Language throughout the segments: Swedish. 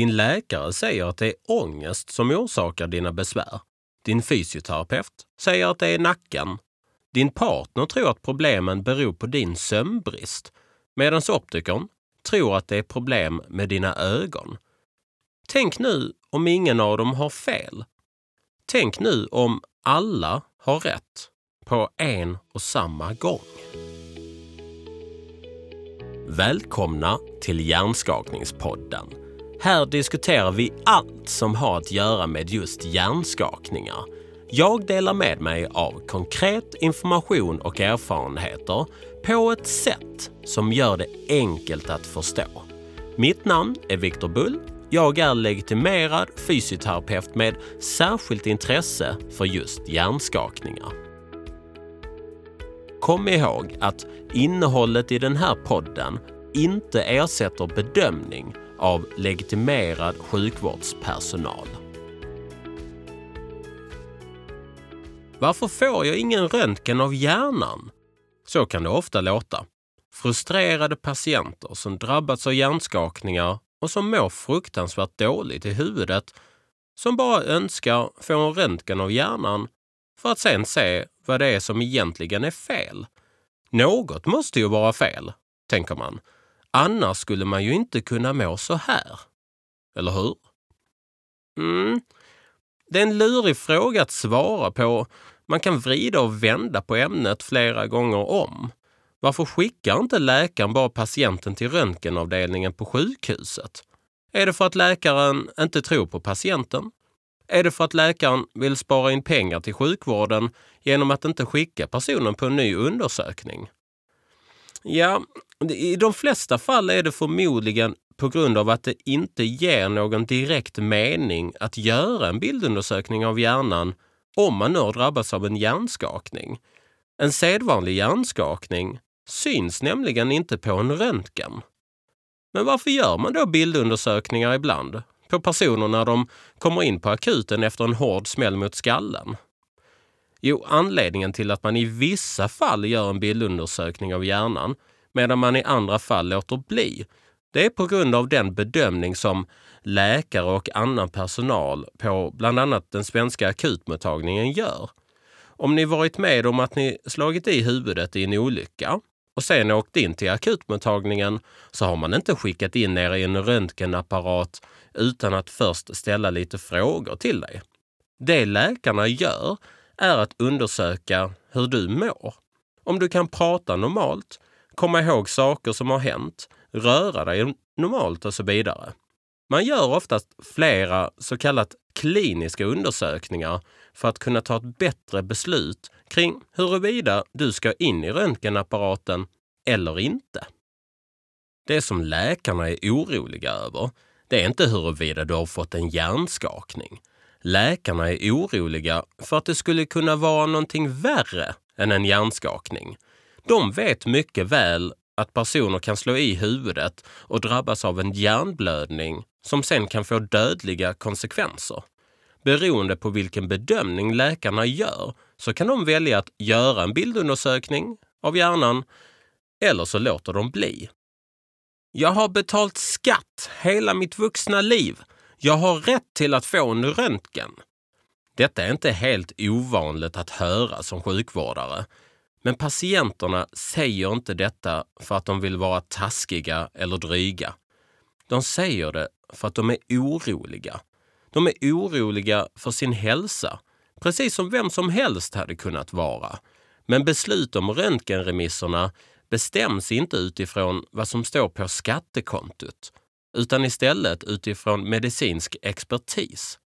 Din läkare säger att det är ångest som orsakar dina besvär. Din fysioterapeut säger att det är nacken. Din partner tror att problemen beror på din sömnbrist medan optikern tror att det är problem med dina ögon. Tänk nu om ingen av dem har fel. Tänk nu om alla har rätt på en och samma gång. Välkomna till Hjärnskakningspodden. Här diskuterar vi allt som har att göra med just hjärnskakningar. Jag delar med mig av konkret information och erfarenheter på ett sätt som gör det enkelt att förstå. Mitt namn är Viktor Bull. Jag är legitimerad fysioterapeut med särskilt intresse för just hjärnskakningar. Kom ihåg att innehållet i den här podden inte ersätter bedömning av legitimerad sjukvårdspersonal. Varför får jag ingen röntgen av hjärnan? Så kan det ofta låta. Frustrerade patienter som drabbats av hjärnskakningar och som mår fruktansvärt dåligt i huvudet som bara önskar få en röntgen av hjärnan för att sen se vad det är som egentligen är fel. Något måste ju vara fel, tänker man. Annars skulle man ju inte kunna må så här. Eller hur? Mm. Det är en lurig fråga att svara på. Man kan vrida och vända på ämnet flera gånger om. Varför skickar inte läkaren bara patienten till röntgenavdelningen på sjukhuset? Är det för att läkaren inte tror på patienten? Är det för att läkaren vill spara in pengar till sjukvården genom att inte skicka personen på en ny undersökning? Ja, i de flesta fall är det förmodligen på grund av att det inte ger någon direkt mening att göra en bildundersökning av hjärnan om man nu har drabbats av en hjärnskakning. En sedvanlig hjärnskakning syns nämligen inte på en röntgen. Men varför gör man då bildundersökningar ibland på personer när de kommer in på akuten efter en hård smäll mot skallen? Jo, anledningen till att man i vissa fall gör en bildundersökning av hjärnan medan man i andra fall låter bli, det är på grund av den bedömning som läkare och annan personal på bland annat den svenska akutmottagningen gör. Om ni varit med om att ni slagit i huvudet i en olycka och sen åkt in till akutmottagningen så har man inte skickat in er i en röntgenapparat utan att först ställa lite frågor till dig. Det läkarna gör är att undersöka hur du mår. Om du kan prata normalt, komma ihåg saker som har hänt, röra dig normalt och så vidare. Man gör oftast flera så kallat kliniska undersökningar för att kunna ta ett bättre beslut kring huruvida du ska in i röntgenapparaten eller inte. Det som läkarna är oroliga över, det är inte huruvida du har fått en hjärnskakning. Läkarna är oroliga för att det skulle kunna vara någonting värre än en hjärnskakning. De vet mycket väl att personer kan slå i huvudet och drabbas av en hjärnblödning som sen kan få dödliga konsekvenser. Beroende på vilken bedömning läkarna gör så kan de välja att göra en bildundersökning av hjärnan eller så låter de bli. Jag har betalt skatt hela mitt vuxna liv. Jag har rätt till att få en röntgen. Detta är inte helt ovanligt att höra som sjukvårdare. Men patienterna säger inte detta för att de vill vara taskiga eller dryga. De säger det för att de är oroliga. De är oroliga för sin hälsa, precis som vem som helst hade kunnat vara. Men beslut om röntgenremisserna bestäms inte utifrån vad som står på skattekontot, utan istället utifrån medicinsk expertis.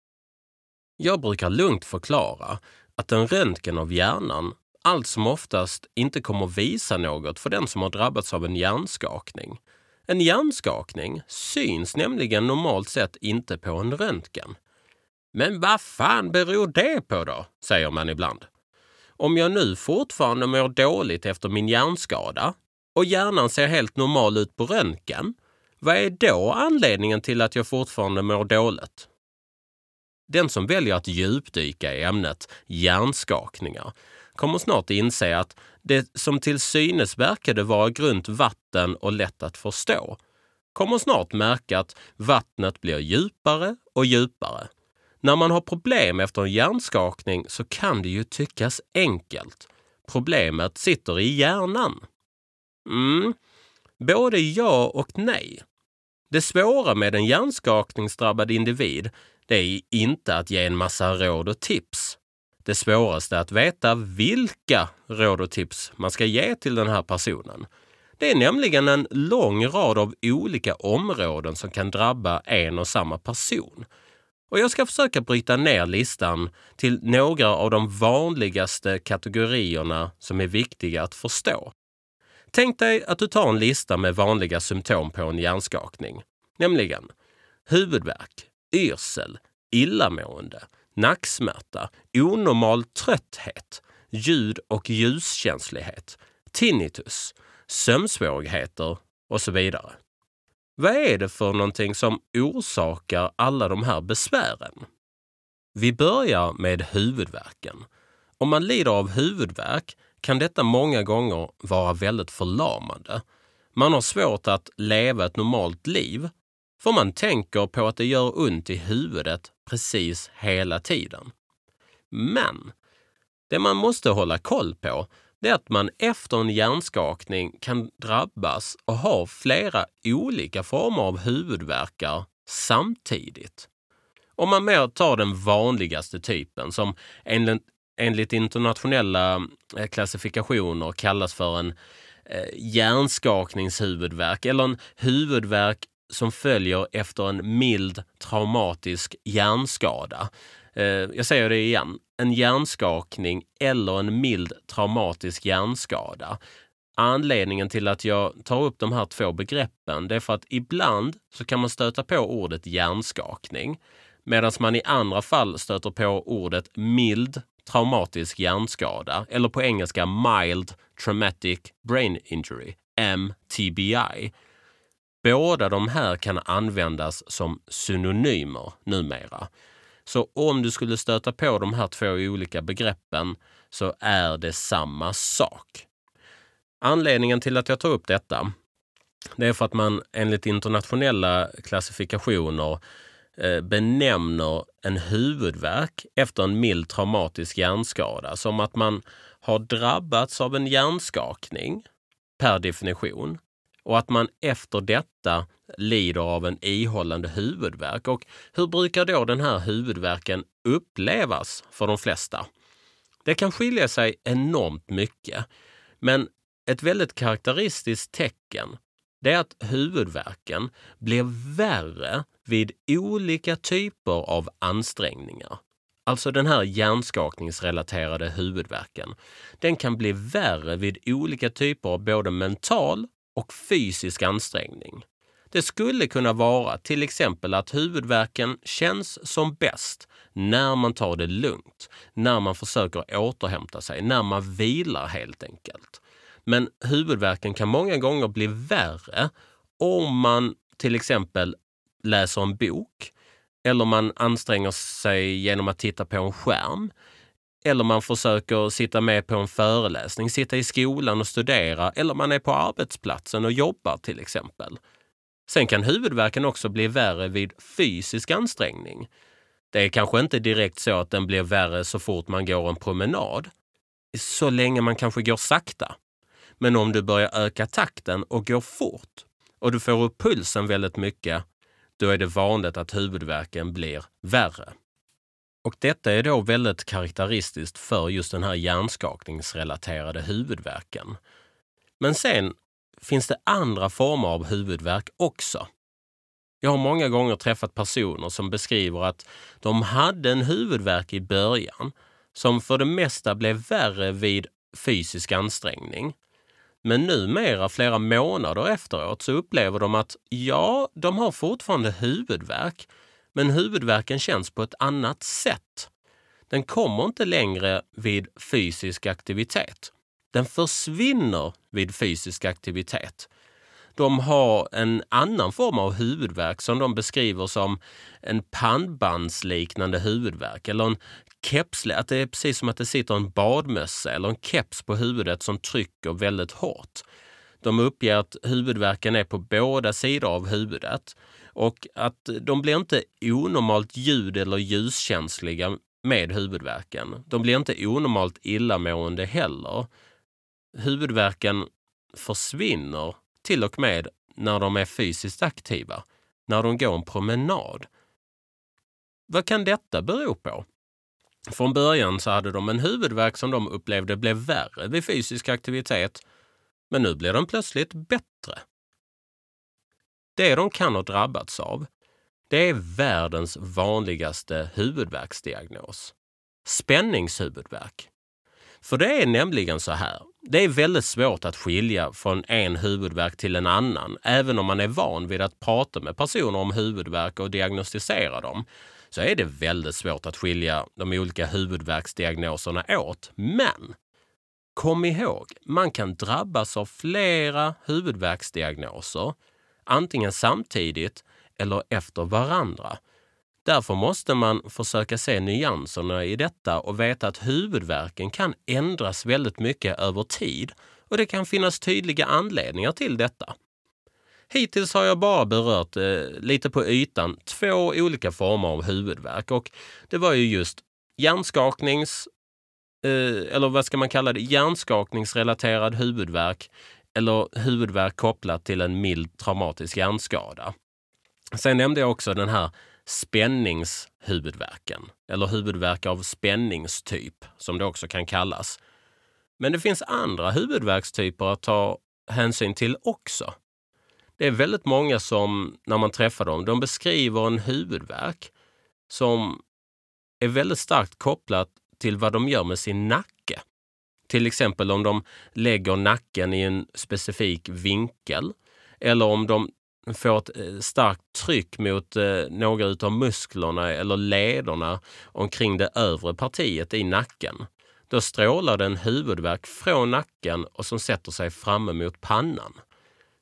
Jag brukar lugnt förklara att en röntgen av hjärnan allt som oftast inte kommer visa något för den som har drabbats av en hjärnskakning. En hjärnskakning syns nämligen normalt sett inte på en röntgen. Men vad fan beror det på då? säger man ibland. Om jag nu fortfarande mår dåligt efter min hjärnskada och hjärnan ser helt normal ut på röntgen, vad är då anledningen till att jag fortfarande mår dåligt? Den som väljer att djupdyka i ämnet hjärnskakningar kommer snart inse att det som till synes verkade vara grunt vatten och lätt att förstå kommer snart märka att vattnet blir djupare och djupare. När man har problem efter en hjärnskakning så kan det ju tyckas enkelt. Problemet sitter i hjärnan. Mm, både ja och nej. Det svåra med en hjärnskakningsdrabbad individ det är inte att ge en massa råd och tips. Det svåraste är att veta vilka råd och tips man ska ge till den här personen. Det är nämligen en lång rad av olika områden som kan drabba en och samma person. Och jag ska försöka bryta ner listan till några av de vanligaste kategorierna som är viktiga att förstå. Tänk dig att du tar en lista med vanliga symptom på en hjärnskakning, nämligen huvudvärk, yrsel, illamående, nacksmärta, onormal trötthet, ljud och ljuskänslighet, tinnitus, sömnsvårigheter och så vidare. Vad är det för någonting som orsakar alla de här besvären? Vi börjar med huvudvärken. Om man lider av huvudvärk kan detta många gånger vara väldigt förlamande. Man har svårt att leva ett normalt liv för man tänker på att det gör ont i huvudet precis hela tiden. Men det man måste hålla koll på det är att man efter en hjärnskakning kan drabbas och ha flera olika former av huvudvärkar samtidigt. Om man mer tar den vanligaste typen som enligt, enligt internationella eh, klassifikationer kallas för en eh, hjärnskakningshuvudvärk eller en huvudvärk som följer efter en mild traumatisk hjärnskada. Eh, jag säger det igen, en hjärnskakning eller en mild traumatisk hjärnskada. Anledningen till att jag tar upp de här två begreppen det är för att ibland så kan man stöta på ordet hjärnskakning medan man i andra fall stöter på ordet mild traumatisk hjärnskada eller på engelska mild traumatic brain injury, MTBI. Båda de här kan användas som synonymer numera. Så om du skulle stöta på de här två olika begreppen så är det samma sak. Anledningen till att jag tar upp detta det är för att man enligt internationella klassifikationer eh, benämner en huvudvärk efter en mild traumatisk hjärnskada som att man har drabbats av en hjärnskakning per definition och att man efter detta lider av en ihållande huvudvärk. Och hur brukar då den här huvudvärken upplevas för de flesta? Det kan skilja sig enormt mycket, men ett väldigt karaktäristiskt tecken det är att huvudvärken blir värre vid olika typer av ansträngningar. Alltså den här hjärnskakningsrelaterade huvudvärken. Den kan bli värre vid olika typer av både mental och fysisk ansträngning. Det skulle kunna vara till exempel att huvudvärken känns som bäst när man tar det lugnt, när man försöker återhämta sig, när man vilar helt enkelt. Men huvudvärken kan många gånger bli värre om man till exempel läser en bok eller man anstränger sig genom att titta på en skärm eller man försöker sitta med på en föreläsning, sitta i skolan och studera eller man är på arbetsplatsen och jobbar till exempel. Sen kan huvudvärken också bli värre vid fysisk ansträngning. Det är kanske inte direkt så att den blir värre så fort man går en promenad. Så länge man kanske går sakta. Men om du börjar öka takten och går fort och du får upp pulsen väldigt mycket, då är det vanligt att huvudvärken blir värre. Och detta är då väldigt karaktäristiskt för just den här hjärnskakningsrelaterade huvudvärken. Men sen finns det andra former av huvudvärk också. Jag har många gånger träffat personer som beskriver att de hade en huvudvärk i början som för det mesta blev värre vid fysisk ansträngning. Men numera, flera månader efteråt, så upplever de att ja, de har fortfarande huvudvärk, men huvudvärken känns på ett annat sätt. Den kommer inte längre vid fysisk aktivitet. Den försvinner vid fysisk aktivitet. De har en annan form av huvudvärk som de beskriver som en pannbandsliknande huvudvärk eller en kepsle, att det är precis som att det sitter en badmössa eller en keps på huvudet som trycker väldigt hårt. De uppger att huvudvärken är på båda sidor av huvudet och att de blir inte onormalt ljud eller ljuskänsliga med huvudvärken. De blir inte onormalt illamående heller. Huvudvärken försvinner till och med när de är fysiskt aktiva, när de går en promenad. Vad kan detta bero på? Från början så hade de en huvudvärk som de upplevde blev värre vid fysisk aktivitet, men nu blir den plötsligt bättre. Det de kan ha drabbats av, det är världens vanligaste huvudvärksdiagnos. Spänningshuvudvärk. För det är nämligen så här. Det är väldigt svårt att skilja från en huvudvärk till en annan, även om man är van vid att prata med personer om huvudvärk och diagnostisera dem så är det väldigt svårt att skilja de olika huvudvärksdiagnoserna åt. Men kom ihåg, man kan drabbas av flera huvudvärksdiagnoser, antingen samtidigt eller efter varandra. Därför måste man försöka se nyanserna i detta och veta att huvudvärken kan ändras väldigt mycket över tid och det kan finnas tydliga anledningar till detta. Hittills har jag bara berört eh, lite på ytan två olika former av huvudvärk och det var ju just hjärnskaknings, Eh, eller vad ska man kalla det, hjärnskakningsrelaterad huvudvärk eller huvudvärk kopplat till en mild traumatisk hjärnskada. Sen nämnde jag också den här spänningshuvudvärken, eller huvudvärk av spänningstyp som det också kan kallas. Men det finns andra huvudvärkstyper att ta hänsyn till också. Det är väldigt många som, när man träffar dem, de beskriver en huvudvärk som är väldigt starkt kopplat till vad de gör med sin nacke. Till exempel om de lägger nacken i en specifik vinkel eller om de får ett eh, starkt tryck mot eh, några av musklerna eller lederna omkring det övre partiet i nacken. Då strålar det en huvudvärk från nacken och som sätter sig framme mot pannan.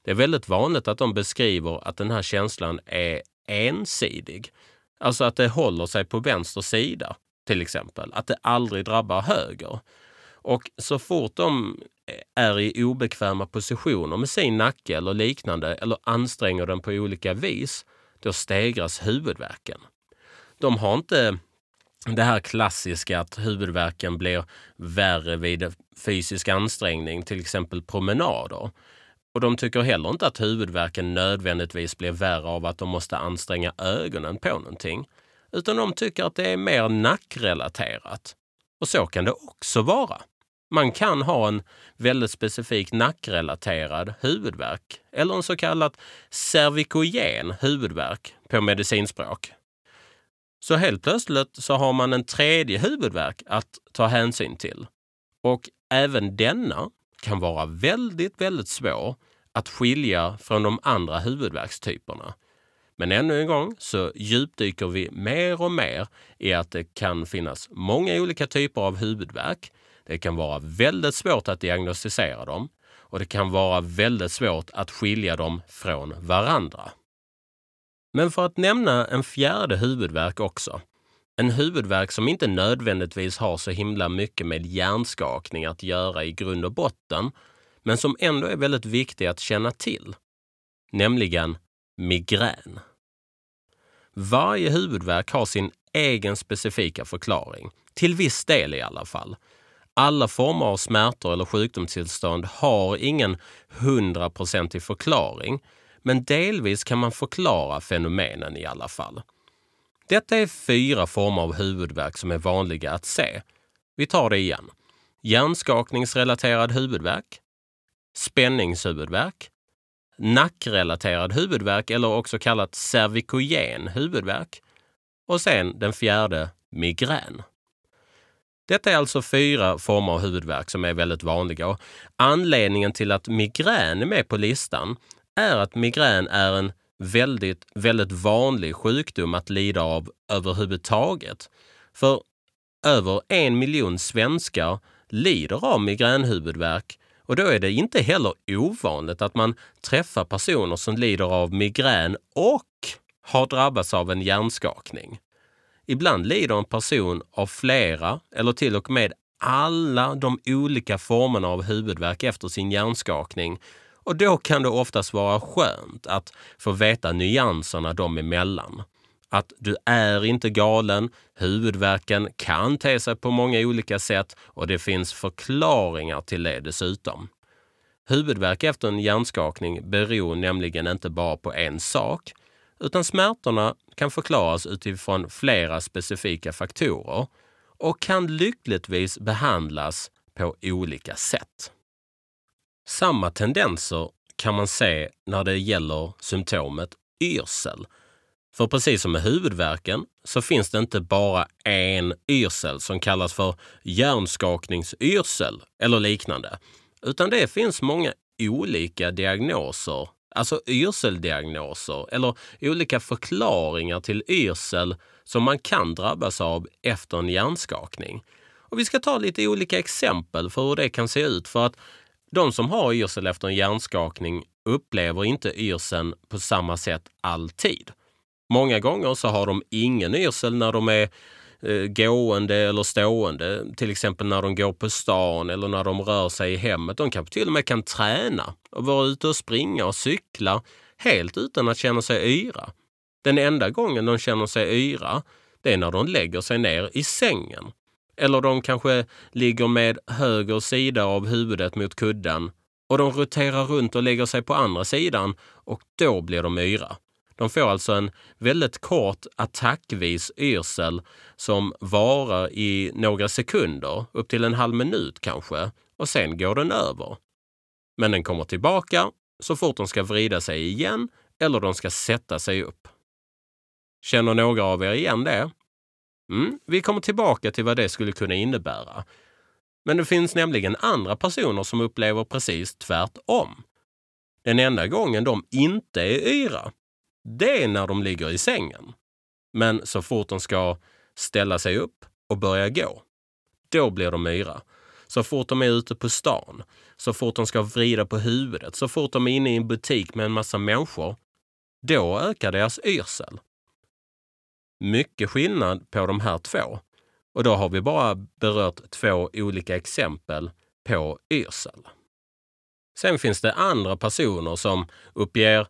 Det är väldigt vanligt att de beskriver att den här känslan är ensidig. Alltså att det håller sig på vänster sida, till exempel. Att det aldrig drabbar höger. Och så fort de är i obekväma positioner med sin nacke eller liknande eller anstränger den på olika vis, då stegras huvudvärken. De har inte det här klassiska att huvudvärken blir värre vid fysisk ansträngning, till exempel promenader. Och de tycker heller inte att huvudvärken nödvändigtvis blir värre av att de måste anstränga ögonen på någonting. Utan de tycker att det är mer nackrelaterat. Och så kan det också vara. Man kan ha en väldigt specifik nackrelaterad huvudvärk eller en så kallad cervikogen huvudvärk på medicinspråk. Så helt plötsligt så har man en tredje huvudvärk att ta hänsyn till. Och även denna kan vara väldigt, väldigt svår att skilja från de andra huvudvärkstyperna. Men ännu en gång så djupdyker vi mer och mer i att det kan finnas många olika typer av huvudvärk. Det kan vara väldigt svårt att diagnostisera dem och det kan vara väldigt svårt att skilja dem från varandra. Men för att nämna en fjärde huvudvärk också, en huvudvärk som inte nödvändigtvis har så himla mycket med hjärnskakning att göra i grund och botten, men som ändå är väldigt viktig att känna till. Nämligen migrän. Varje huvudvärk har sin egen specifika förklaring, till viss del i alla fall. Alla former av smärtor eller sjukdomstillstånd har ingen hundraprocentig förklaring, men delvis kan man förklara fenomenen i alla fall. Detta är fyra former av huvudvärk som är vanliga att se. Vi tar det igen. Hjärnskakningsrelaterad huvudvärk, spänningshuvudvärk, nackrelaterad huvudvärk eller också kallat cervikogen huvudvärk och sen den fjärde migrän. Detta är alltså fyra former av huvudvärk som är väldigt vanliga. Och anledningen till att migrän är med på listan är att migrän är en väldigt, väldigt vanlig sjukdom att lida av överhuvudtaget. För över en miljon svenskar lider av migränhuvudvärk och då är det inte heller ovanligt att man träffar personer som lider av migrän och har drabbats av en hjärnskakning. Ibland lider en person av flera eller till och med alla de olika formerna av huvudvärk efter sin hjärnskakning Och då kan det oftast vara skönt att få veta nyanserna dem emellan. Att du är inte galen, huvudvärken kan te sig på många olika sätt och det finns förklaringar till det dessutom. Huvudvärk efter en hjärnskakning beror nämligen inte bara på en sak, utan smärtorna kan förklaras utifrån flera specifika faktorer och kan lyckligtvis behandlas på olika sätt. Samma tendenser kan man se när det gäller symptomet yrsel. För precis som med huvudvärken så finns det inte bara en yrsel som kallas för hjärnskakningsyrsel eller liknande, utan det finns många olika diagnoser, alltså yrseldiagnoser eller olika förklaringar till yrsel som man kan drabbas av efter en hjärnskakning. Och vi ska ta lite olika exempel för hur det kan se ut för att de som har yrsel efter en hjärnskakning upplever inte yrseln på samma sätt alltid. Många gånger så har de ingen yrsel när de är eh, gående eller stående, till exempel när de går på stan eller när de rör sig i hemmet. De kanske till och med kan träna och vara ute och springa och cykla helt utan att känna sig yra. Den enda gången de känner sig yra, det är när de lägger sig ner i sängen. Eller de kanske ligger med höger sida av huvudet mot kudden och de roterar runt och lägger sig på andra sidan och då blir de yra. De får alltså en väldigt kort attackvis yrsel som varar i några sekunder, upp till en halv minut kanske, och sen går den över. Men den kommer tillbaka så fort de ska vrida sig igen eller de ska sätta sig upp. Känner några av er igen det? Mm, vi kommer tillbaka till vad det skulle kunna innebära. Men det finns nämligen andra personer som upplever precis tvärtom. Den enda gången de inte är yra, det är när de ligger i sängen. Men så fort de ska ställa sig upp och börja gå, då blir de yra. Så fort de är ute på stan, så fort de ska vrida på huvudet, så fort de är inne i en butik med en massa människor, då ökar deras yrsel. Mycket skillnad på de här två. Och då har vi bara berört två olika exempel på yrsel. Sen finns det andra personer som uppger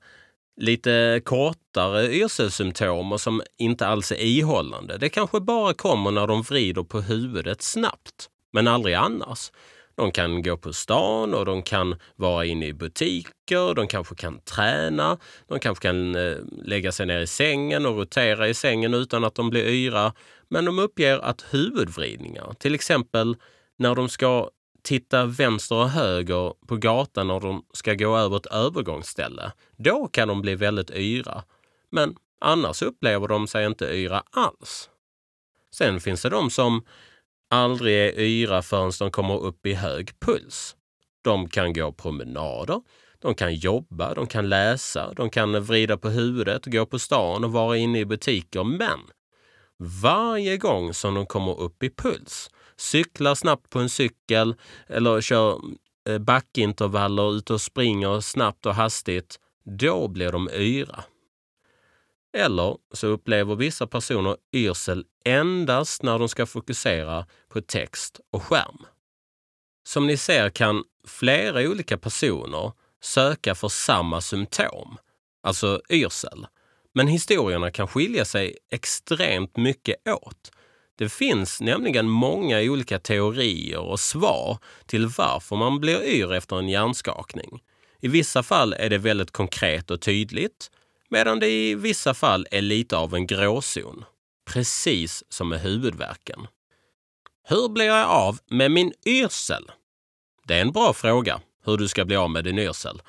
lite kortare yrselsymptom och som inte alls är ihållande. Det kanske bara kommer när de vrider på huvudet snabbt, men aldrig annars. De kan gå på stan och de kan vara inne i butiker, de kanske kan träna, de kanske kan eh, lägga sig ner i sängen och rotera i sängen utan att de blir yra. Men de uppger att huvudvridningar, till exempel när de ska titta vänster och höger på gatan när de ska gå över ett övergångsställe, då kan de bli väldigt yra. Men annars upplever de sig inte yra alls. Sen finns det de som aldrig är yra förrän de kommer upp i hög puls. De kan gå promenader, de kan jobba, de kan läsa, de kan vrida på huvudet, gå på stan och vara inne i butiker. Men varje gång som de kommer upp i puls, cyklar snabbt på en cykel eller kör eh, backintervaller, ute och springer snabbt och hastigt, då blir de yra. Eller så upplever vissa personer yrsel endast när de ska fokusera på text och skärm. Som ni ser kan flera olika personer söka för samma symptom, alltså yrsel. Men historierna kan skilja sig extremt mycket åt. Det finns nämligen många olika teorier och svar till varför man blir yr efter en hjärnskakning. I vissa fall är det väldigt konkret och tydligt medan det i vissa fall är lite av en gråzon. Precis som med huvudvärken. Hur blir jag av med min yrsel? Det är en bra fråga, hur du ska bli av med din yrsel.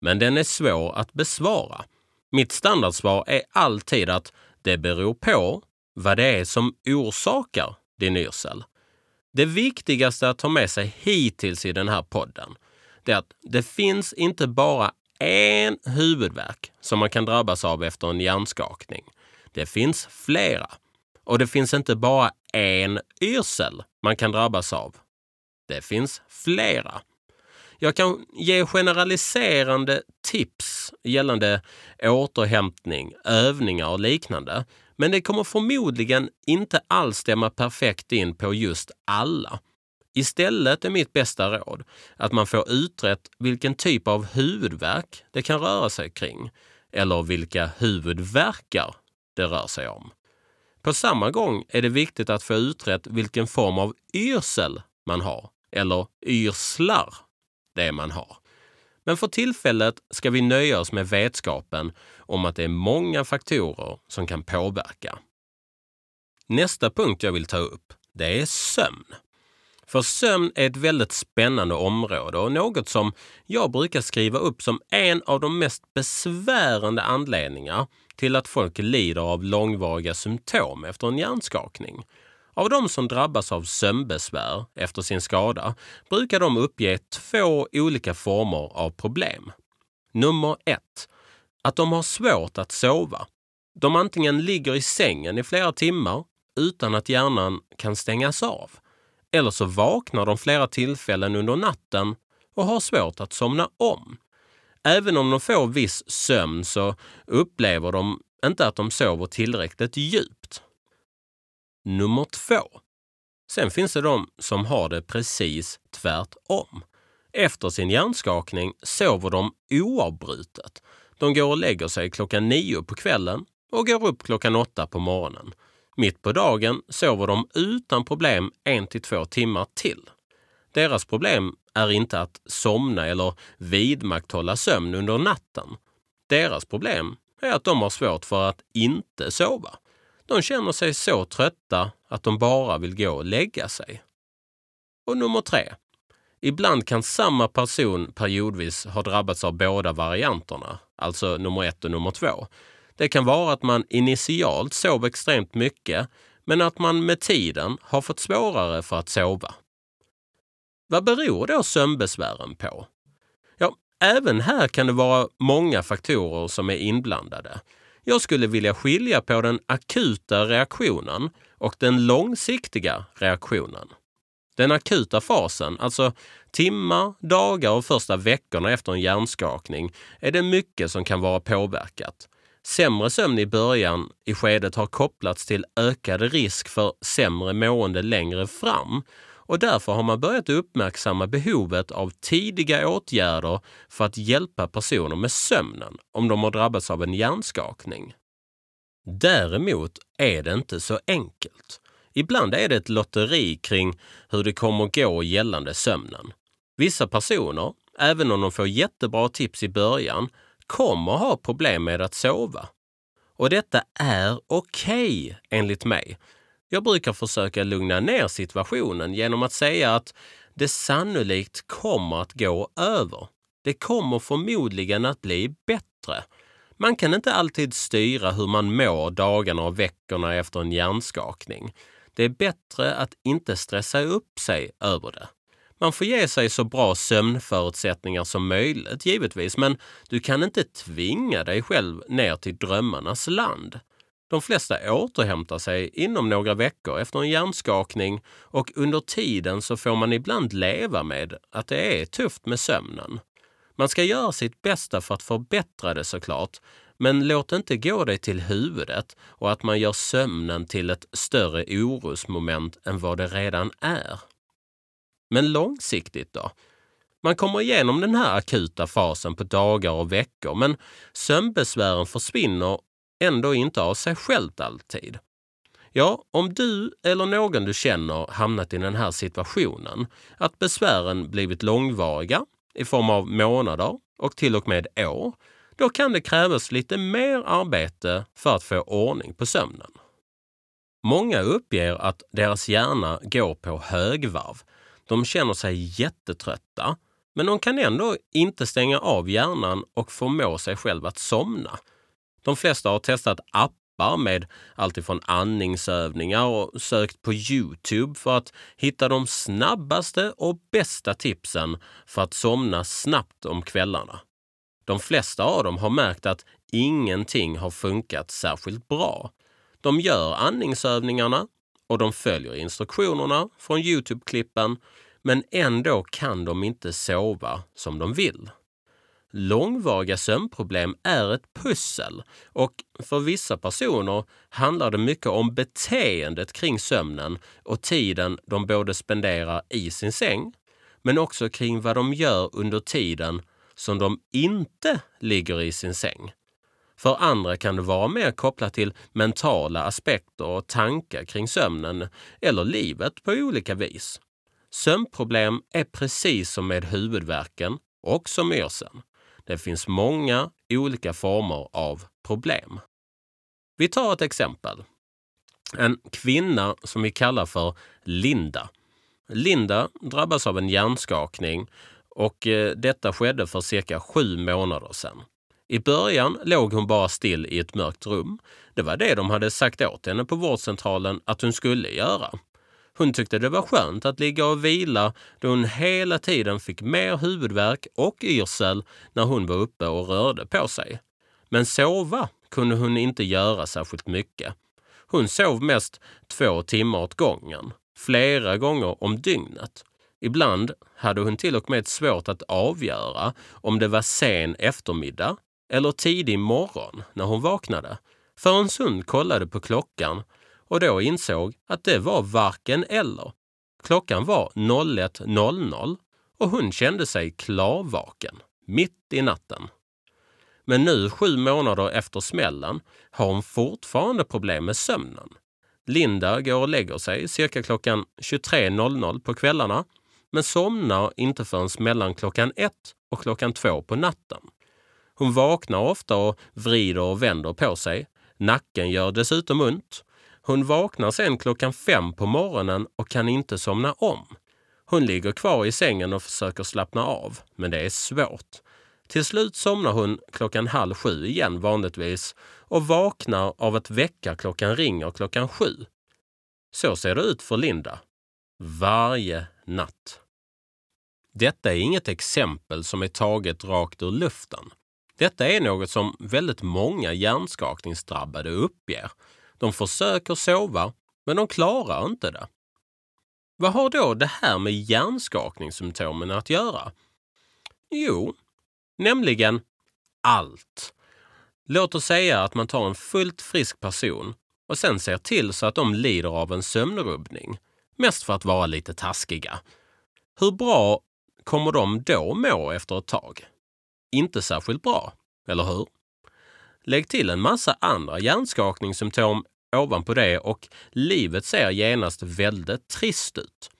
Men den är svår att besvara. Mitt standardsvar är alltid att det beror på vad det är som orsakar din yrsel. Det viktigaste att ta med sig hittills i den här podden, det är att det finns inte bara en huvudvärk som man kan drabbas av efter en hjärnskakning. Det finns flera. Och det finns inte bara en yrsel man kan drabbas av. Det finns flera. Jag kan ge generaliserande tips gällande återhämtning, övningar och liknande. Men det kommer förmodligen inte alls stämma perfekt in på just alla. Istället är mitt bästa råd att man får utrett vilken typ av huvudvärk det kan röra sig kring eller vilka huvudvärkar det rör sig om. På samma gång är det viktigt att få utrett vilken form av yrsel man har eller yrslar det man har. Men för tillfället ska vi nöja oss med vetskapen om att det är många faktorer som kan påverka. Nästa punkt jag vill ta upp, det är sömn. För sömn är ett väldigt spännande område och något som jag brukar skriva upp som en av de mest besvärande anledningar till att folk lider av långvariga symptom efter en hjärnskakning. Av de som drabbas av sömnbesvär efter sin skada brukar de uppge två olika former av problem. Nummer ett, att de har svårt att sova. De antingen ligger i sängen i flera timmar utan att hjärnan kan stängas av. Eller så vaknar de flera tillfällen under natten och har svårt att somna om. Även om de får viss sömn så upplever de inte att de sover tillräckligt djupt. Nummer två. Sen finns det de som har det precis tvärtom. Efter sin hjärnskakning sover de oavbrutet. De går och lägger sig klockan nio på kvällen och går upp klockan åtta på morgonen. Mitt på dagen sover de utan problem en till två timmar till. Deras problem är inte att somna eller vidmakthålla sömn under natten. Deras problem är att de har svårt för att inte sova. De känner sig så trötta att de bara vill gå och lägga sig. Och nummer tre. Ibland kan samma person periodvis ha drabbats av båda varianterna, alltså nummer ett och nummer två. Det kan vara att man initialt sov extremt mycket men att man med tiden har fått svårare för att sova. Vad beror då sömnbesvären på? Ja, även här kan det vara många faktorer som är inblandade. Jag skulle vilja skilja på den akuta reaktionen och den långsiktiga reaktionen. Den akuta fasen, alltså timmar, dagar och första veckorna efter en hjärnskakning, är det mycket som kan vara påverkat. Sämre sömn i början i skedet har kopplats till ökad risk för sämre mående längre fram och därför har man börjat uppmärksamma behovet av tidiga åtgärder för att hjälpa personer med sömnen om de har drabbats av en hjärnskakning. Däremot är det inte så enkelt. Ibland är det ett lotteri kring hur det kommer att gå gällande sömnen. Vissa personer, även om de får jättebra tips i början, kommer ha problem med att sova. Och detta är okej okay, enligt mig. Jag brukar försöka lugna ner situationen genom att säga att det sannolikt kommer att gå över. Det kommer förmodligen att bli bättre. Man kan inte alltid styra hur man mår dagarna och veckorna efter en hjärnskakning. Det är bättre att inte stressa upp sig över det. Man får ge sig så bra sömnförutsättningar som möjligt givetvis, men du kan inte tvinga dig själv ner till drömmarnas land. De flesta återhämtar sig inom några veckor efter en hjärnskakning och under tiden så får man ibland leva med att det är tufft med sömnen. Man ska göra sitt bästa för att förbättra det såklart, men låt inte gå dig till huvudet och att man gör sömnen till ett större orosmoment än vad det redan är. Men långsiktigt då? Man kommer igenom den här akuta fasen på dagar och veckor men sömnbesvären försvinner ändå inte av sig självt alltid. Ja, om du eller någon du känner hamnat i den här situationen, att besvären blivit långvariga i form av månader och till och med år, då kan det krävas lite mer arbete för att få ordning på sömnen. Många uppger att deras hjärna går på högvarv. De känner sig jättetrötta, men de kan ändå inte stänga av hjärnan och förmå sig själv att somna. De flesta har testat appar med alltifrån andningsövningar och sökt på Youtube för att hitta de snabbaste och bästa tipsen för att somna snabbt om kvällarna. De flesta av dem har märkt att ingenting har funkat särskilt bra. De gör andningsövningarna och de följer instruktionerna från Youtube-klippen men ändå kan de inte sova som de vill långvariga sömnproblem är ett pussel och för vissa personer handlar det mycket om beteendet kring sömnen och tiden de både spenderar i sin säng men också kring vad de gör under tiden som de inte ligger i sin säng. För andra kan det vara mer kopplat till mentala aspekter och tankar kring sömnen eller livet på olika vis. Sömnproblem är precis som med huvudvärken och som yrseln. Det finns många olika former av problem. Vi tar ett exempel. En kvinna som vi kallar för Linda. Linda drabbas av en hjärnskakning och eh, detta skedde för cirka sju månader sedan. I början låg hon bara still i ett mörkt rum. Det var det de hade sagt åt henne på vårdcentralen att hon skulle göra. Hon tyckte det var skönt att ligga och vila då hon hela tiden fick mer huvudvärk och yrsel när hon var uppe och rörde på sig. Men sova kunde hon inte göra särskilt mycket. Hon sov mest två timmar åt gången, flera gånger om dygnet. Ibland hade hon till och med svårt att avgöra om det var sen eftermiddag eller tidig morgon när hon vaknade förrän hon kollade på klockan och då insåg att det var varken eller. Klockan var 01.00 och hon kände sig klarvaken mitt i natten. Men nu sju månader efter smällen har hon fortfarande problem med sömnen. Linda går och lägger sig cirka klockan 23.00 på kvällarna men somnar inte förrän mellan klockan ett och klockan två på natten. Hon vaknar ofta och vrider och vänder på sig. Nacken gör dessutom ont. Hon vaknar sen klockan fem på morgonen och kan inte somna om. Hon ligger kvar i sängen och försöker slappna av, men det är svårt. Till slut somnar hon klockan halv sju igen vanligtvis och vaknar av att väckarklockan ringer klockan sju. Så ser det ut för Linda. Varje natt. Detta är inget exempel som är taget rakt ur luften. Detta är något som väldigt många hjärnskakningsdrabbade uppger. De försöker sova, men de klarar inte det. Vad har då det här med hjärnskakningssymptomen att göra? Jo, nämligen allt. Låt oss säga att man tar en fullt frisk person och sen ser till så att de lider av en sömnrubbning. Mest för att vara lite taskiga. Hur bra kommer de då må efter ett tag? Inte särskilt bra, eller hur? Lägg till en massa andra hjärnskakningssymptom ovanpå det och livet ser genast väldigt trist ut.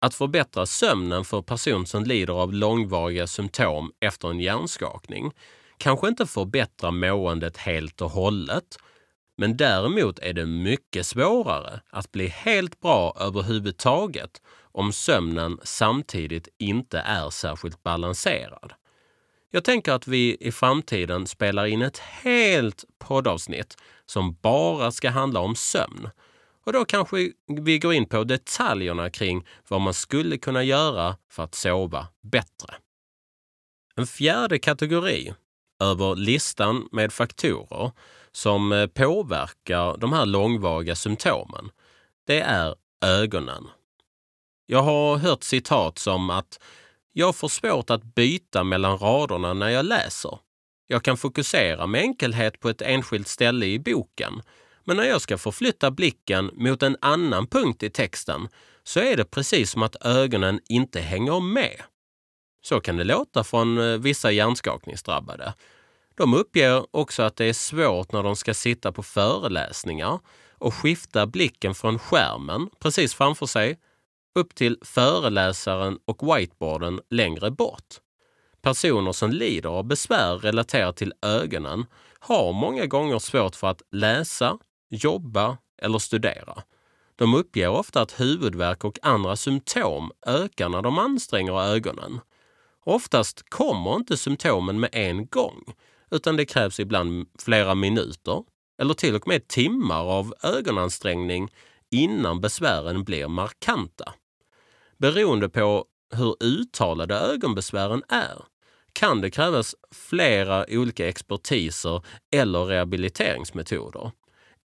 Att förbättra sömnen för person som lider av långvariga symptom efter en hjärnskakning kanske inte förbättrar måendet helt och hållet, men däremot är det mycket svårare att bli helt bra överhuvudtaget om sömnen samtidigt inte är särskilt balanserad. Jag tänker att vi i framtiden spelar in ett helt poddavsnitt som bara ska handla om sömn. Och då kanske vi går in på detaljerna kring vad man skulle kunna göra för att sova bättre. En fjärde kategori över listan med faktorer som eh, påverkar de här långvariga symptomen, det är ögonen. Jag har hört citat som att jag får svårt att byta mellan raderna när jag läser. Jag kan fokusera med enkelhet på ett enskilt ställe i boken, men när jag ska förflytta blicken mot en annan punkt i texten så är det precis som att ögonen inte hänger med. Så kan det låta från eh, vissa hjärnskakningsdrabbade. De uppger också att det är svårt när de ska sitta på föreläsningar och skifta blicken från skärmen precis framför sig upp till föreläsaren och whiteboarden längre bort. Personer som lider av besvär relaterat till ögonen har många gånger svårt för att läsa, jobba eller studera. De uppger ofta att huvudvärk och andra symptom ökar när de anstränger ögonen. Oftast kommer inte symptomen med en gång, utan det krävs ibland flera minuter eller till och med timmar av ögonansträngning innan besvären blir markanta. Beroende på hur uttalade ögonbesvären är kan det krävas flera olika expertiser eller rehabiliteringsmetoder.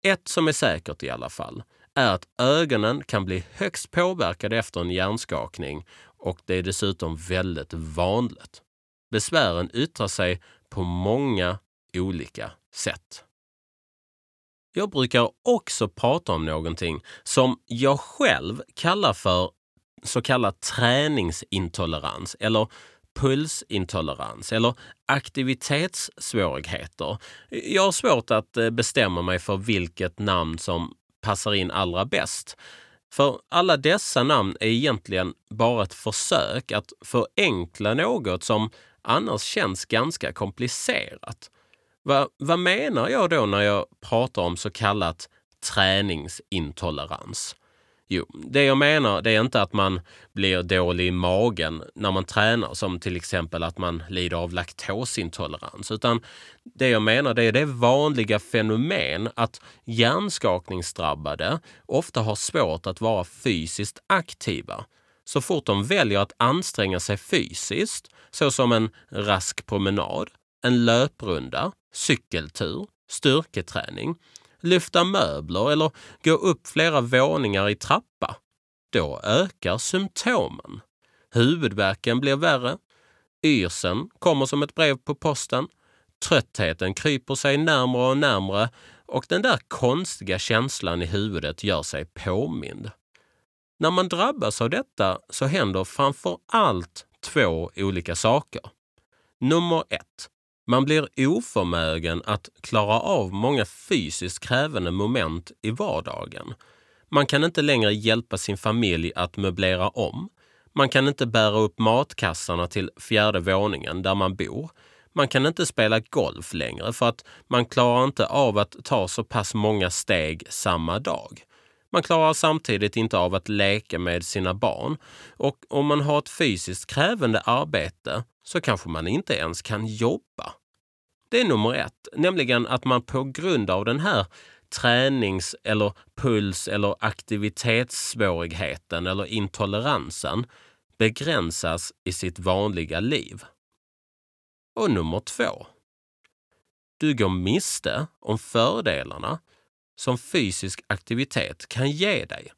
Ett som är säkert i alla fall är att ögonen kan bli högst påverkade efter en hjärnskakning och det är dessutom väldigt vanligt. besvären yttrar sig på många olika sätt. Jag brukar också prata om någonting som jag själv kallar för så kallad träningsintolerans eller pulsintolerans eller aktivitetssvårigheter. Jag har svårt att eh, bestämma mig för vilket namn som passar in allra bäst. För alla dessa namn är egentligen bara ett försök att förenkla något som annars känns ganska komplicerat. Va, vad menar jag då när jag pratar om så kallat träningsintolerans? Jo, det jag menar det är inte att man blir dålig i magen när man tränar, som till exempel att man lider av laktosintolerans, utan det jag menar det är det vanliga fenomen att hjärnskakningsdrabbade ofta har svårt att vara fysiskt aktiva. Så fort de väljer att anstränga sig fysiskt, såsom en rask promenad, en löprunda, cykeltur, styrketräning, lyfta möbler eller gå upp flera våningar i trappa, då ökar symptomen. Huvudvärken blir värre, yrseln kommer som ett brev på posten, tröttheten kryper sig närmre och närmre och den där konstiga känslan i huvudet gör sig påmind. När man drabbas av detta så händer framför allt två olika saker. Nummer ett. Man blir oförmögen att klara av många fysiskt krävande moment i vardagen. Man kan inte längre hjälpa sin familj att möblera om. Man kan inte bära upp matkassarna till fjärde våningen där man bor. Man kan inte spela golf längre för att man klarar inte av att ta så pass många steg samma dag. Man klarar samtidigt inte av att leka med sina barn och om man har ett fysiskt krävande arbete så kanske man inte ens kan jobba. Det är nummer ett, nämligen att man på grund av den här tränings eller puls eller aktivitetssvårigheten eller intoleransen begränsas i sitt vanliga liv. Och nummer två. Du går miste om fördelarna som fysisk aktivitet kan ge dig.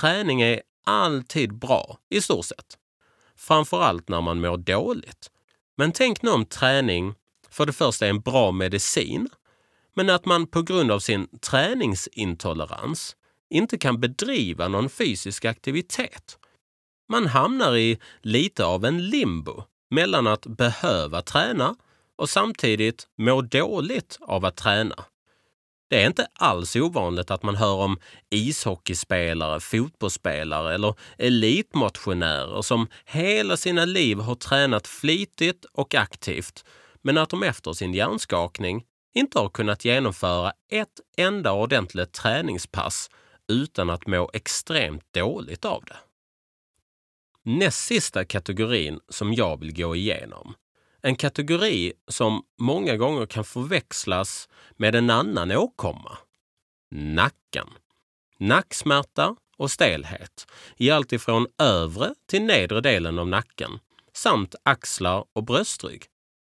Träning är alltid bra, i stort sett. Framförallt när man mår dåligt. Men tänk nu om träning för det första är en bra medicin, men att man på grund av sin träningsintolerans inte kan bedriva någon fysisk aktivitet. Man hamnar i lite av en limbo mellan att behöva träna och samtidigt må dåligt av att träna. Det är inte alls ovanligt att man hör om ishockeyspelare, fotbollsspelare eller elitmotionärer som hela sina liv har tränat flitigt och aktivt men att de efter sin hjärnskakning inte har kunnat genomföra ett enda ordentligt träningspass utan att må extremt dåligt av det. Näst sista kategorin som jag vill gå igenom. En kategori som många gånger kan förväxlas med en annan åkomma. Nacken. Nacksmärta och stelhet i allt ifrån övre till nedre delen av nacken samt axlar och bröstrygg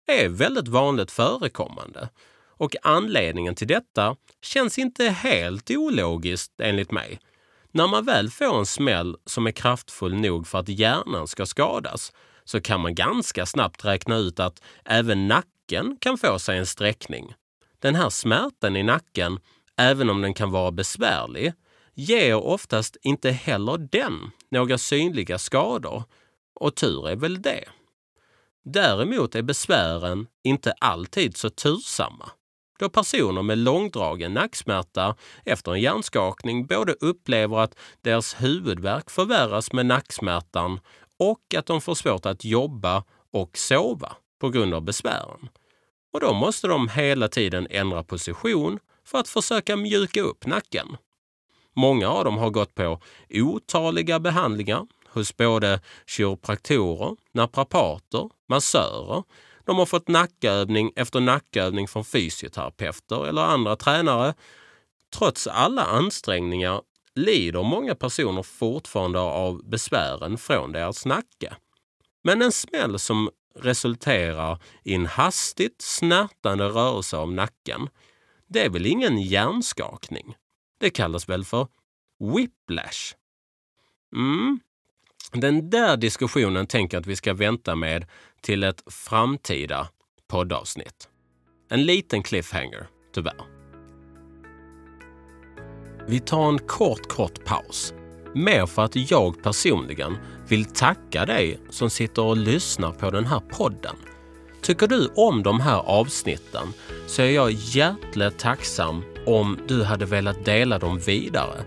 är väldigt vanligt förekommande och anledningen till detta känns inte helt ologiskt enligt mig. När man väl får en smäll som är kraftfull nog för att hjärnan ska skadas så kan man ganska snabbt räkna ut att även nacken kan få sig en sträckning. Den här smärtan i nacken, även om den kan vara besvärlig, ger oftast inte heller den några synliga skador. Och tur är väl det. Däremot är besvären inte alltid så tursamma då personer med långdragen nacksmärta efter en hjärnskakning både upplever att deras huvudvärk förvärras med nacksmärtan och att de får svårt att jobba och sova på grund av besvären. Och då måste de hela tiden ändra position för att försöka mjuka upp nacken. Många av dem har gått på otaliga behandlingar hos både kiropraktorer, naprapater, massörer. De har fått nackövning efter nackövning från fysioterapeuter eller andra tränare. Trots alla ansträngningar lider många personer fortfarande av besvären från deras nacke. Men en smäll som resulterar i en hastigt snärtande rörelse av nacken, det är väl ingen hjärnskakning? Det kallas väl för whiplash? Mm, den där diskussionen tänker jag att vi ska vänta med till ett framtida poddavsnitt. En liten cliffhanger, tyvärr. Vi tar en kort, kort paus. Mer för att jag personligen vill tacka dig som sitter och lyssnar på den här podden. Tycker du om de här avsnitten så är jag hjärtligt tacksam om du hade velat dela dem vidare.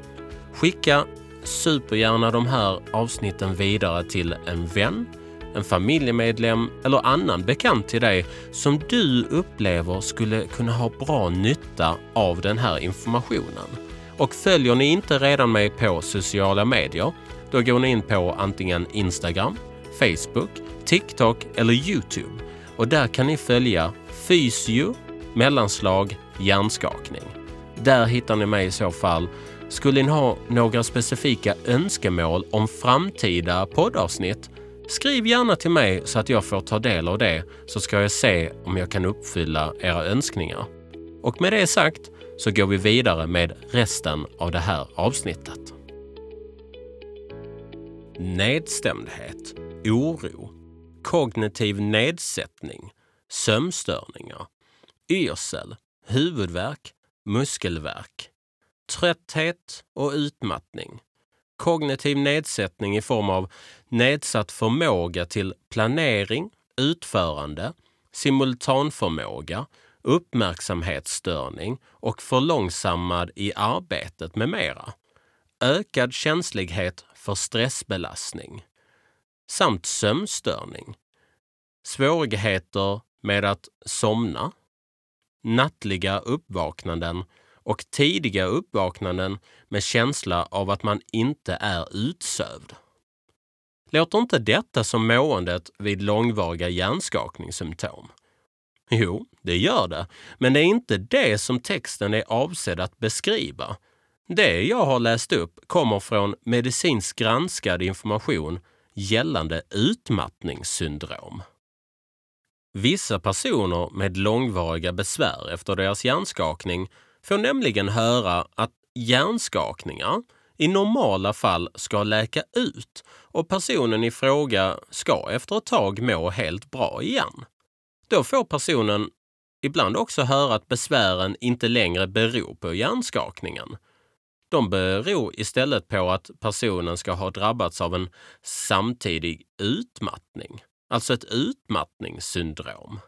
Skicka supergärna de här avsnitten vidare till en vän, en familjemedlem eller annan bekant till dig som du upplever skulle kunna ha bra nytta av den här informationen. Och följer ni inte redan mig på sociala medier, då går ni in på antingen Instagram, Facebook, TikTok eller Youtube. Och där kan ni följa Fysio mellanslag hjärnskakning. Där hittar ni mig i så fall. Skulle ni ha några specifika önskemål om framtida poddavsnitt Skriv gärna till mig så att jag får ta del av det så ska jag se om jag kan uppfylla era önskningar. Och med det sagt så går vi vidare med resten av det här avsnittet. Nedstämdhet, oro, kognitiv nedsättning, sömnstörningar, yrsel, huvudvärk, muskelvärk, trötthet och utmattning, kognitiv nedsättning i form av nedsatt förmåga till planering, utförande, simultanförmåga, uppmärksamhetsstörning och förlångsammad i arbetet med mera. Ökad känslighet för stressbelastning samt sömnstörning. Svårigheter med att somna, nattliga uppvaknanden och tidiga uppvaknanden med känsla av att man inte är utsövd. Låter inte detta som måendet vid långvariga hjärnskakningssymptom? Jo, det gör det, men det är inte det som texten är avsedd att beskriva. Det jag har läst upp kommer från medicinskt granskad information gällande utmattningssyndrom. Vissa personer med långvariga besvär efter deras hjärnskakning får nämligen höra att hjärnskakningar i normala fall ska läka ut och personen i fråga ska efter ett tag må helt bra igen. Då får personen ibland också höra att besvären inte längre beror på hjärnskakningen. De beror istället på att personen ska ha drabbats av en samtidig utmattning, alltså ett utmattningssyndrom.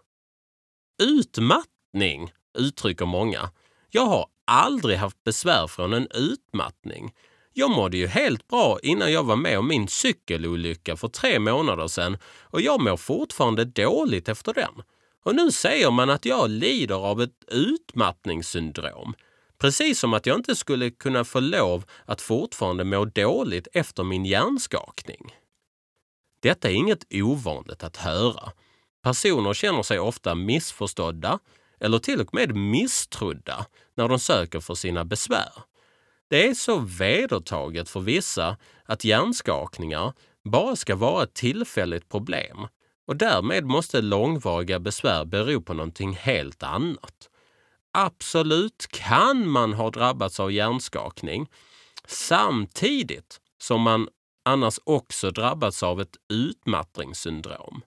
Utmattning uttrycker många. Jag har aldrig haft besvär från en utmattning. Jag mådde ju helt bra innan jag var med om min cykelolycka för tre månader sedan och jag mår fortfarande dåligt efter den. Och nu säger man att jag lider av ett utmattningssyndrom. Precis som att jag inte skulle kunna få lov att fortfarande må dåligt efter min hjärnskakning. Detta är inget ovanligt att höra. Personer känner sig ofta missförstådda eller till och med misstrodda när de söker för sina besvär. Det är så vedertaget för vissa att hjärnskakningar bara ska vara ett tillfälligt problem och därmed måste långvariga besvär bero på någonting helt annat. Absolut kan man ha drabbats av hjärnskakning samtidigt som man annars också drabbats av ett utmattningssyndrom.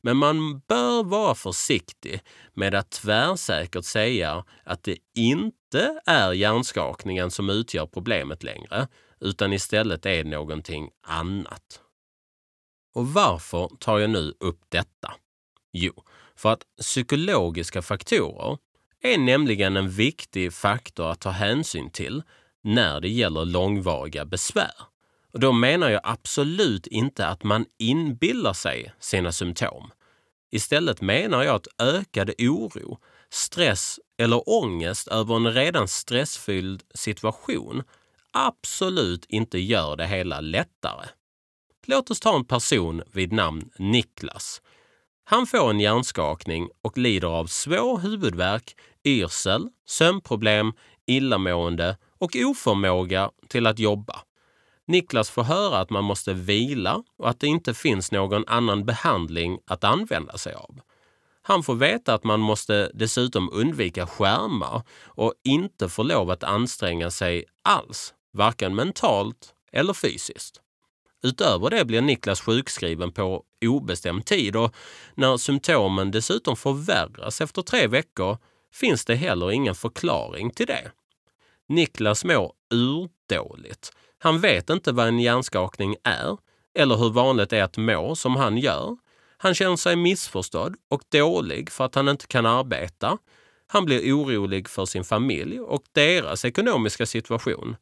Men man bör vara försiktig med att tvärsäkert säga att det inte inte är hjärnskakningen som utgör problemet längre, utan istället är någonting annat. Och varför tar jag nu upp detta? Jo, för att psykologiska faktorer är nämligen en viktig faktor att ta hänsyn till när det gäller långvariga besvär. Och då menar jag absolut inte att man inbillar sig sina symptom. Istället menar jag att ökad oro, stress eller ångest över en redan stressfylld situation absolut inte gör det hela lättare. Låt oss ta en person vid namn Niklas. Han får en hjärnskakning och lider av svår huvudvärk, yrsel, sömnproblem, illamående och oförmåga till att jobba. Niklas får höra att man måste vila och att det inte finns någon annan behandling att använda sig av. Han får veta att man måste dessutom undvika skärmar och inte får lov att anstränga sig alls, varken mentalt eller fysiskt. Utöver det blir Niklas sjukskriven på obestämd tid och när symptomen dessutom förvärras efter tre veckor finns det heller ingen förklaring till det. Niklas mår urdåligt. Han vet inte vad en hjärnskakning är eller hur vanligt det är att må som han gör. Han känner sig missförstådd och dålig för att han inte kan arbeta. Han blir orolig för sin familj och deras ekonomiska situation.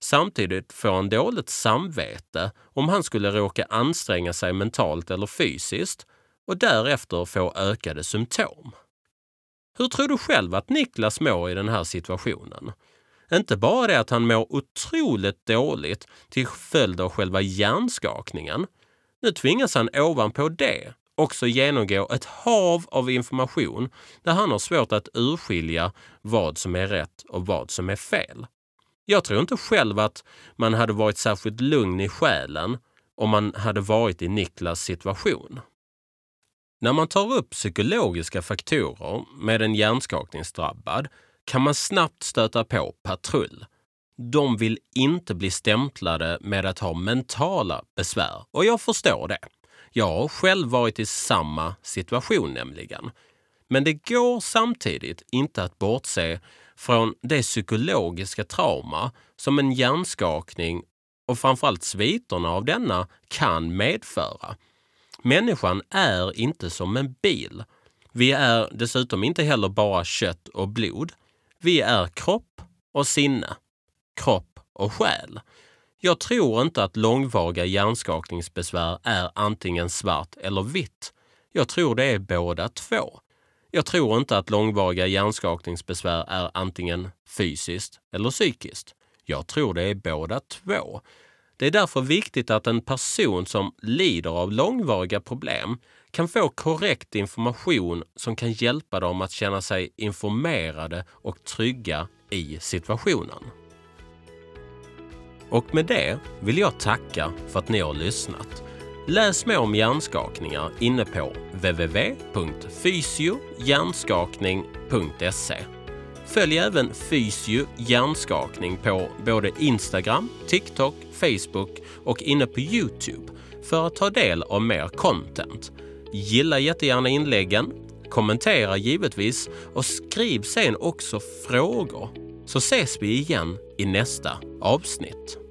Samtidigt får han dåligt samvete om han skulle råka anstränga sig mentalt eller fysiskt och därefter få ökade symptom. Hur tror du själv att Niklas mår i den här situationen? Inte bara det att han mår otroligt dåligt till följd av själva hjärnskakningen. Nu tvingas han ovanpå det också genomgå ett hav av information där han har svårt att urskilja vad som är rätt och vad som är fel. Jag tror inte själv att man hade varit särskilt lugn i själen om man hade varit i Niklas situation. När man tar upp psykologiska faktorer med en hjärnskakningsdrabbad kan man snabbt stöta på patrull. De vill inte bli stämplade med att ha mentala besvär och jag förstår det. Jag har själv varit i samma situation nämligen. Men det går samtidigt inte att bortse från det psykologiska trauma som en hjärnskakning och framförallt sviterna av denna kan medföra. Människan är inte som en bil. Vi är dessutom inte heller bara kött och blod. Vi är kropp och sinne, kropp och själ. Jag tror inte att långvariga hjärnskakningsbesvär är antingen svart eller vitt. Jag tror det är båda två. Jag tror inte att långvariga hjärnskakningsbesvär är antingen fysiskt eller psykiskt. Jag tror det är båda två. Det är därför viktigt att en person som lider av långvariga problem kan få korrekt information som kan hjälpa dem att känna sig informerade och trygga i situationen. Och med det vill jag tacka för att ni har lyssnat. Läs mer om hjärnskakningar inne på www.fysiohjärnskakning.se. Följ även Fysio hjärnskakning på både Instagram, TikTok, Facebook och inne på Youtube för att ta del av mer content. Gilla jättegärna inläggen, kommentera givetvis och skriv sen också frågor så ses vi igen i nästa avsnitt.